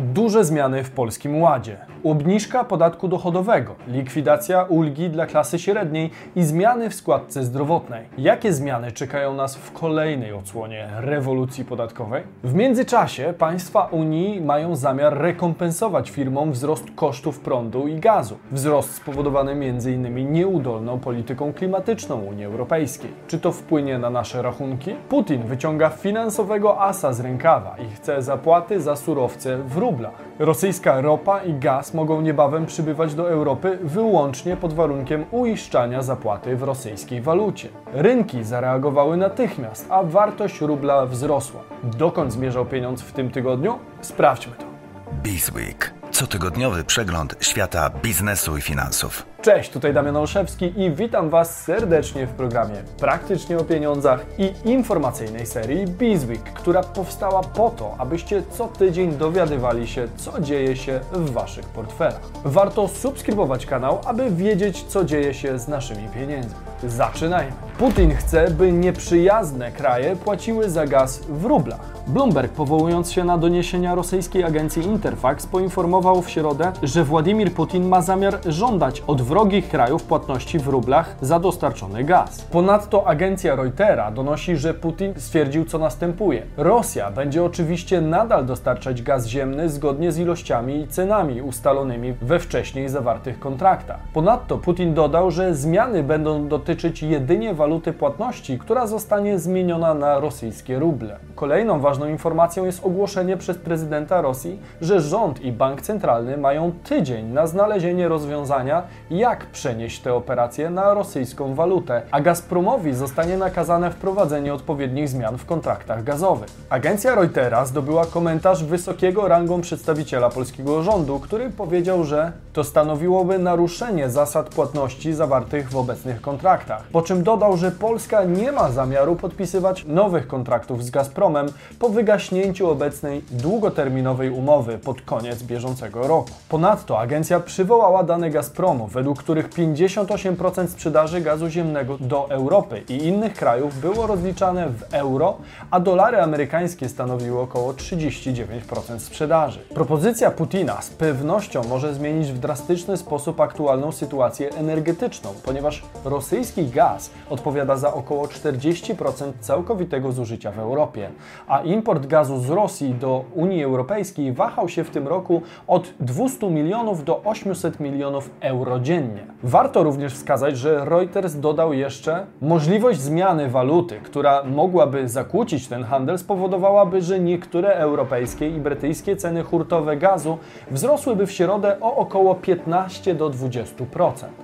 Duże zmiany w Polskim Ładzie. Obniżka podatku dochodowego, likwidacja ulgi dla klasy średniej i zmiany w składce zdrowotnej. Jakie zmiany czekają nas w kolejnej odsłonie rewolucji podatkowej? W międzyczasie państwa Unii mają zamiar rekompensować firmom wzrost kosztów prądu i gazu. Wzrost spowodowany m.in. nieudolną polityką klimatyczną Unii Europejskiej. Czy to wpłynie na nasze rachunki? Putin wyciąga finansowego asa z rękawa i chce zapłaty za surowce w Rosyjska ropa i gaz mogą niebawem przybywać do Europy wyłącznie pod warunkiem uiszczania zapłaty w rosyjskiej walucie. Rynki zareagowały natychmiast, a wartość rubla wzrosła. Dokąd zmierzał pieniądz w tym tygodniu? Sprawdźmy to. Bizweek. Cotygodniowy przegląd świata biznesu i finansów. Cześć, tutaj Damian Olszewski i witam Was serdecznie w programie Praktycznie o pieniądzach i informacyjnej serii Bizweek, która powstała po to, abyście co tydzień dowiadywali się, co dzieje się w Waszych portfelach. Warto subskrybować kanał, aby wiedzieć, co dzieje się z naszymi pieniędzmi. Zaczynajmy. Putin chce, by nieprzyjazne kraje płaciły za gaz w rublach. Bloomberg, powołując się na doniesienia rosyjskiej agencji Interfax, poinformował w środę, że Władimir Putin ma zamiar żądać od wrogich krajów płatności w rublach za dostarczony gaz. Ponadto agencja Reutera donosi, że Putin stwierdził, co następuje. Rosja będzie oczywiście nadal dostarczać gaz ziemny zgodnie z ilościami i cenami ustalonymi we wcześniej zawartych kontraktach. Ponadto Putin dodał, że zmiany będą dotyczyć jedynie waluty płatności, która zostanie zmieniona na rosyjskie ruble. Kolejną ważną informacją jest ogłoszenie przez prezydenta Rosji, że rząd i bank centralny mają tydzień na znalezienie rozwiązania, jak przenieść te operacje na rosyjską walutę, a Gazpromowi zostanie nakazane wprowadzenie odpowiednich zmian w kontraktach gazowych. Agencja Reutera zdobyła komentarz wysokiego rangą przedstawiciela polskiego rządu, który powiedział, że to stanowiłoby naruszenie zasad płatności zawartych w obecnych kontraktach. Po czym dodał, że Polska nie ma zamiaru podpisywać nowych kontraktów z Gazpromem po wygaśnięciu obecnej długoterminowej umowy pod koniec bieżącego roku. Ponadto agencja przywołała dane Gazpromu, według których 58% sprzedaży gazu ziemnego do Europy i innych krajów było rozliczane w euro, a dolary amerykańskie stanowiły około 39% sprzedaży. Propozycja Putina z pewnością może zmienić w drastyczny sposób aktualną sytuację energetyczną, ponieważ rosyjski gaz odpowiada za około 40% całkowitego zużycia w Europie, a import gazu z Rosji do Unii Europejskiej wahał się w tym roku od 200 milionów do 800 milionów euro dziennie. Warto również wskazać, że Reuters dodał jeszcze możliwość zmiany waluty, która mogłaby zakłócić ten handel, spowodowałaby, że niektóre europejskie i brytyjskie ceny hurtowe gazu wzrosłyby w środę o około 15 do 20%.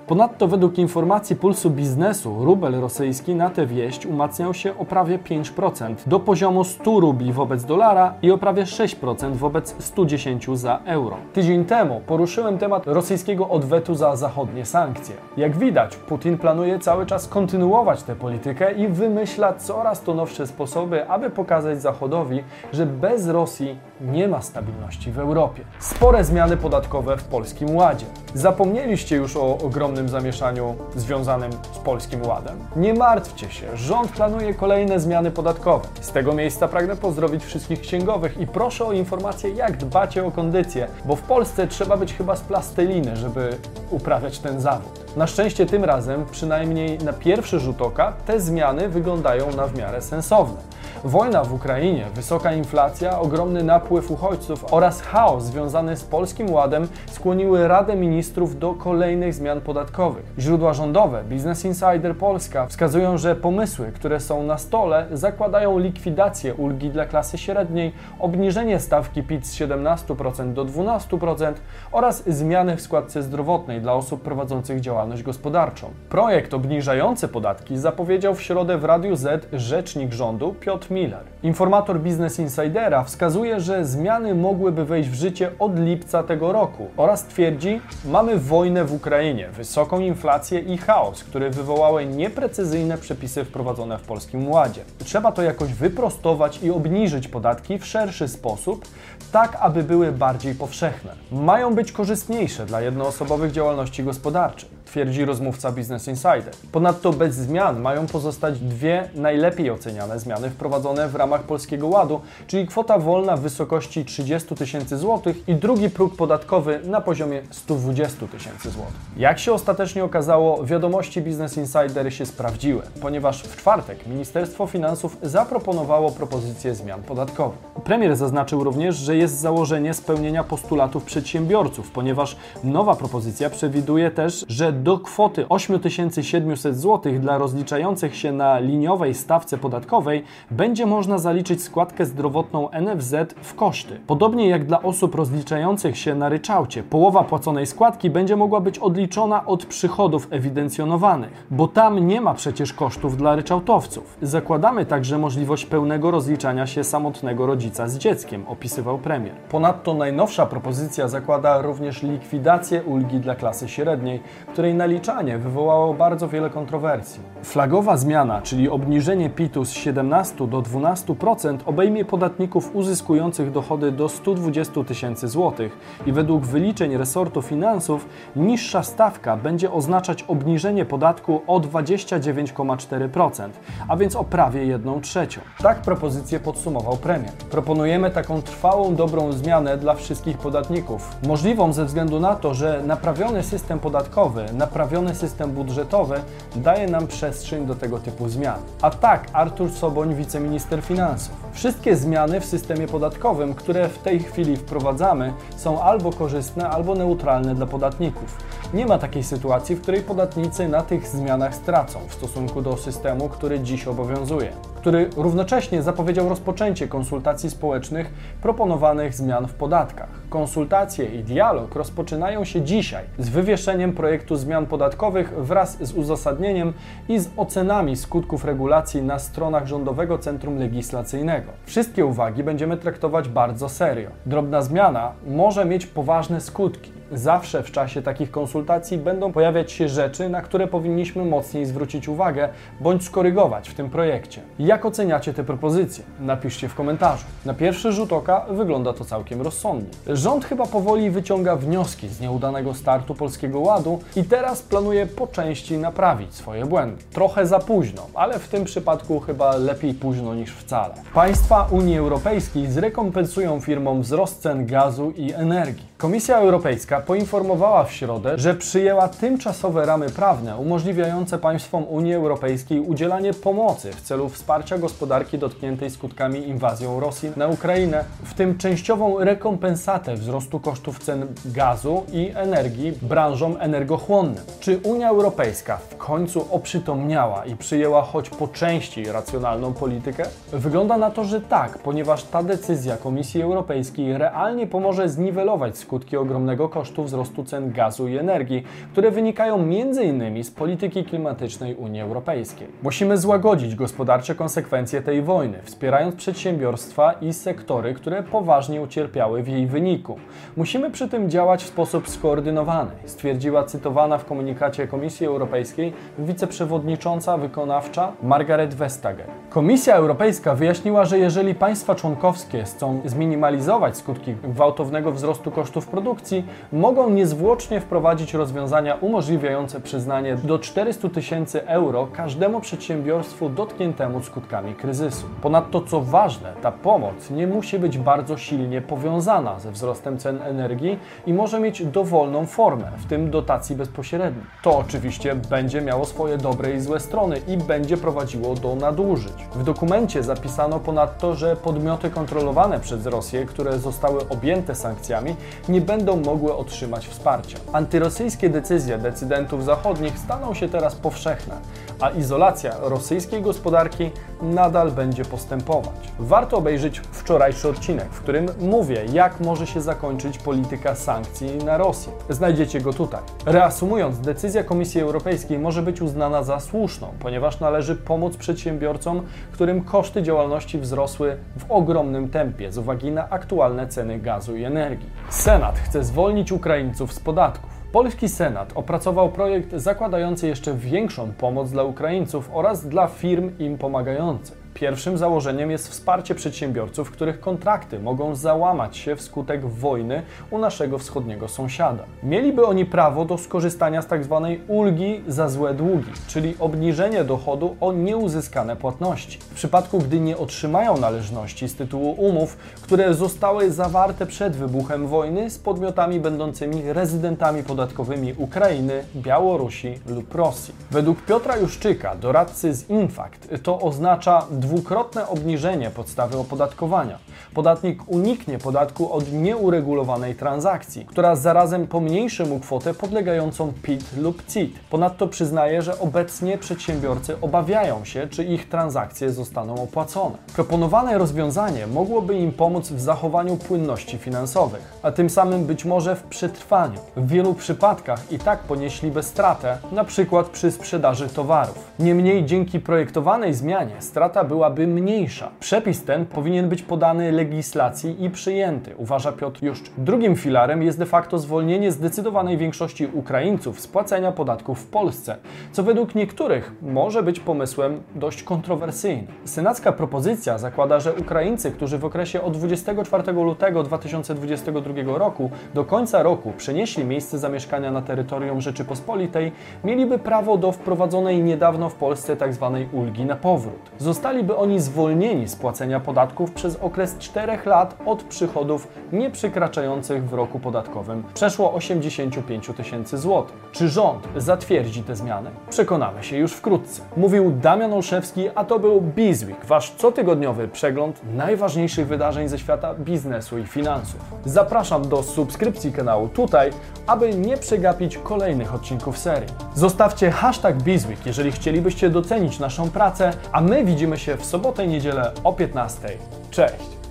Ponadto według informacji Pulsu Biznesu rubel rosyjski na tę wieść umacniał się o prawie 5% do poziomu 100 rubli wobec dolara i o prawie 6% wobec 110 za euro. Tydzień temu poruszyłem temat rosyjskiego odwetu za zachodnie sankcje. Jak widać, Putin planuje cały czas kontynuować tę politykę i wymyśla coraz to nowsze sposoby, aby pokazać Zachodowi, że bez Rosji nie ma stabilności w Europie. Spore zmiany podatkowe w Polskim Ładzie. Zapomnieliście już o ogromnym zamieszaniu związanym z Polskim Ładem? Nie martwcie się, rząd planuje kolejne zmiany podatkowe. Z tego miejsca pragnę pozdrowić wszystkich księgowych i proszę o informację, jak dbacie o kondycję, bo w Polsce trzeba być chyba z plasteliny, żeby uprawiać ten zawód. Na szczęście tym razem, przynajmniej na pierwszy rzut oka, te zmiany wyglądają na w miarę sensowne. Wojna w Ukrainie, wysoka inflacja, ogromny napływ uchodźców oraz chaos związany z Polskim Ładem skłoniły Radę Ministrów do kolejnych zmian podatkowych. Źródła rządowe, Business Insider Polska, wskazują, że pomysły, które są na stole, zakładają likwidację ulgi dla klasy średniej, obniżenie stawki PIT z 17% do 12% oraz zmiany w składce zdrowotnej dla osób prowadzących działalność gospodarczą. Projekt obniżający podatki zapowiedział w środę w Radiu Z rzecznik rządu Piotr Miller. Informator Business Insidera wskazuje, że zmiany mogłyby wejść w życie od lipca tego roku oraz twierdzi, mamy wojnę w Ukrainie, wysoką inflację i chaos, które wywołały nieprecyzyjne przepisy wprowadzone w Polskim Ładzie. Trzeba to jakoś wyprostować i obniżyć podatki w szerszy sposób, tak aby były bardziej powszechne. Mają być korzystniejsze dla jednoosobowych działalności gospodarczych. Twierdzi rozmówca Business Insider. Ponadto bez zmian mają pozostać dwie najlepiej oceniane zmiany wprowadzone w ramach Polskiego Ładu, czyli kwota wolna w wysokości 30 tysięcy złotych i drugi próg podatkowy na poziomie 120 tysięcy złotych. Jak się ostatecznie okazało, wiadomości Business Insider się sprawdziły, ponieważ w czwartek Ministerstwo Finansów zaproponowało propozycję zmian podatkowych. Premier zaznaczył również, że jest założenie spełnienia postulatów przedsiębiorców, ponieważ nowa propozycja przewiduje też, że do kwoty 8700 zł dla rozliczających się na liniowej stawce podatkowej będzie można zaliczyć składkę zdrowotną NFZ w koszty. Podobnie jak dla osób rozliczających się na ryczałcie, połowa płaconej składki będzie mogła być odliczona od przychodów ewidencjonowanych, bo tam nie ma przecież kosztów dla ryczałtowców. Zakładamy także możliwość pełnego rozliczania się samotnego rodzica z dzieckiem, opisywał premier. Ponadto najnowsza propozycja zakłada również likwidację ulgi dla klasy średniej, której naliczanie wywołało bardzo wiele kontrowersji. Flagowa zmiana, czyli obniżenie PIT-u z 17 do 12% obejmie podatników uzyskujących dochody do 120 tysięcy złotych i według wyliczeń resortu finansów niższa stawka będzie oznaczać obniżenie podatku o 29,4%, a więc o prawie 1 trzecią. Tak propozycję podsumował premier. Proponujemy taką trwałą, dobrą zmianę dla wszystkich podatników. Możliwą ze względu na to, że naprawiony system podatkowy, naprawiony system budżetowy daje nam przestrzeń do tego typu zmian. A tak, Artur Soboń, wiceminister finansów. Wszystkie zmiany w systemie podatkowym, które w tej chwili wprowadzamy, są albo korzystne, albo neutralne dla podatników. Nie ma takiej sytuacji, w której podatnicy na tych zmianach stracą w stosunku do systemu, który dziś obowiązuje, który równocześnie zapowiedział rozpoczęcie konsultacji społecznych proponowanych zmian w podatkach. Konsultacje i dialog rozpoczynają się dzisiaj z wywieszeniem projektu zmian podatkowych wraz z uzasadnieniem i z ocenami skutków regulacji na stronach Rządowego Centrum Legislacyjnego. Wszystkie uwagi będziemy traktować bardzo serio. Drobna zmiana może mieć poważne skutki. Zawsze w czasie takich konsultacji będą pojawiać się rzeczy, na które powinniśmy mocniej zwrócić uwagę bądź skorygować w tym projekcie. Jak oceniacie te propozycje? Napiszcie w komentarzu. Na pierwszy rzut oka wygląda to całkiem rozsądnie. Rząd chyba powoli wyciąga wnioski z nieudanego startu Polskiego Ładu i teraz planuje po części naprawić swoje błędy. Trochę za późno, ale w tym przypadku chyba lepiej późno niż wcale. Państwa Unii Europejskiej zrekompensują firmom wzrost cen gazu i energii. Komisja Europejska poinformowała w środę, że przyjęła tymczasowe ramy prawne umożliwiające państwom Unii Europejskiej udzielanie pomocy w celu wsparcia gospodarki dotkniętej skutkami inwazją Rosji na Ukrainę, w tym częściową rekompensatę wzrostu kosztów cen gazu i energii branżom energochłonnym. Czy Unia Europejska w końcu oprzytomniała i przyjęła choć po części racjonalną politykę? Wygląda na to, że tak, ponieważ ta decyzja Komisji Europejskiej realnie pomoże zniwelować skutki ogromnego kosztu wzrostu cen gazu i energii, które wynikają m.in. z polityki klimatycznej Unii Europejskiej. Musimy złagodzić gospodarcze konsekwencje tej wojny, wspierając przedsiębiorstwa i sektory, które poważnie ucierpiały w jej wyniku. Musimy przy tym działać w sposób skoordynowany, stwierdziła cytowana w komunikacie Komisji Europejskiej wiceprzewodnicząca wykonawcza Margaret Vestager. Komisja Europejska wyjaśniła, że jeżeli państwa członkowskie chcą zminimalizować skutki gwałtownego wzrostu kosztów produkcji, mogą niezwłocznie wprowadzić rozwiązania umożliwiające przyznanie do 400 tysięcy euro każdemu przedsiębiorstwu dotkniętemu skutkami kryzysu. Ponadto, co ważne, ta pomoc nie musi być bardzo silnie powiązana ze wzrostem cen energii i może mieć dowolną formę, w tym dotacji bezpośredniej. To oczywiście będzie miało swoje dobre i złe strony i będzie prowadziło do nadużyć. W dokumencie zapisano ponadto, że podmioty kontrolowane przez Rosję, które zostały objęte sankcjami, nie będą mogły otrzymać wsparcia. Antyrosyjskie decyzje decydentów zachodnich staną się teraz powszechne, a izolacja rosyjskiej gospodarki nadal będzie postępować. Warto obejrzeć wczorajszy odcinek, w którym mówię, jak może się zakończyć polityka sankcji na Rosję. Znajdziecie go tutaj. Reasumując, decyzja Komisji Europejskiej może być uznana za słuszną, ponieważ należy pomóc przedsiębiorcom, którym koszty działalności wzrosły w ogromnym tempie z uwagi na aktualne ceny gazu i energii. Senat chce zwolnić Ukraińców z podatków. Polski Senat opracował projekt zakładający jeszcze większą pomoc dla Ukraińców oraz dla firm im pomagających. Pierwszym założeniem jest wsparcie przedsiębiorców, których kontrakty mogą załamać się wskutek wojny u naszego wschodniego sąsiada. Mieliby oni prawo do skorzystania z tzw. Tak ulgi za złe długi, czyli obniżenie dochodu o nieuzyskane płatności. W przypadku, gdy nie otrzymają należności z tytułu umów, które zostały zawarte przed wybuchem wojny z podmiotami będącymi rezydentami podatkowymi Ukrainy, Białorusi lub Rosji. Według Piotra Juszczyka, doradcy z Infact, to oznacza dwukrotne obniżenie podstawy opodatkowania. Podatnik uniknie podatku od nieuregulowanej transakcji, która zarazem pomniejszy mu kwotę podlegającą PIT lub CIT. Ponadto przyznaje, że obecnie przedsiębiorcy obawiają się, czy ich transakcje zostaną opłacone. Proponowane rozwiązanie mogłoby im pomóc w zachowaniu płynności finansowych, a tym samym być może w przetrwaniu. W wielu przypadkach i tak ponieśliby stratę, na przykład przy sprzedaży towarów. Niemniej dzięki projektowanej zmianie strata byłaby mniejsza. Przepis ten powinien być podany legislacji i przyjęty, uważa Piotr Juszczyk. Drugim filarem jest de facto zwolnienie zdecydowanej większości Ukraińców z płacenia podatków w Polsce, co według niektórych może być pomysłem dość kontrowersyjnym. Senacka propozycja zakłada, że Ukraińcy, którzy w okresie od 24 lutego 2022 roku do końca roku przenieśli miejsce zamieszkania na terytorium Rzeczypospolitej, mieliby prawo do wprowadzonej niedawno w Polsce tzw. Tak ulgi na powrót. Zostaliby oni zwolnieni z płacenia podatków przez okres 4 lat od przychodów nie przekraczających w roku podatkowym przeszło 85 tysięcy złotych. Czy rząd zatwierdzi te zmiany? Przekonamy się już wkrótce. Mówił Damian Olszewski, a to był Bizweek, wasz cotygodniowy przegląd najważniejszych wydarzeń ze świata biznesu i finansów. Zapraszam do subskrypcji kanału tutaj, aby nie przegapić kolejnych odcinków serii. Zostawcie hashtag Bizweek, jeżeli chcielibyście docenić naszą pracę, a my widzimy się w sobotę i niedzielę o 15. Cześć!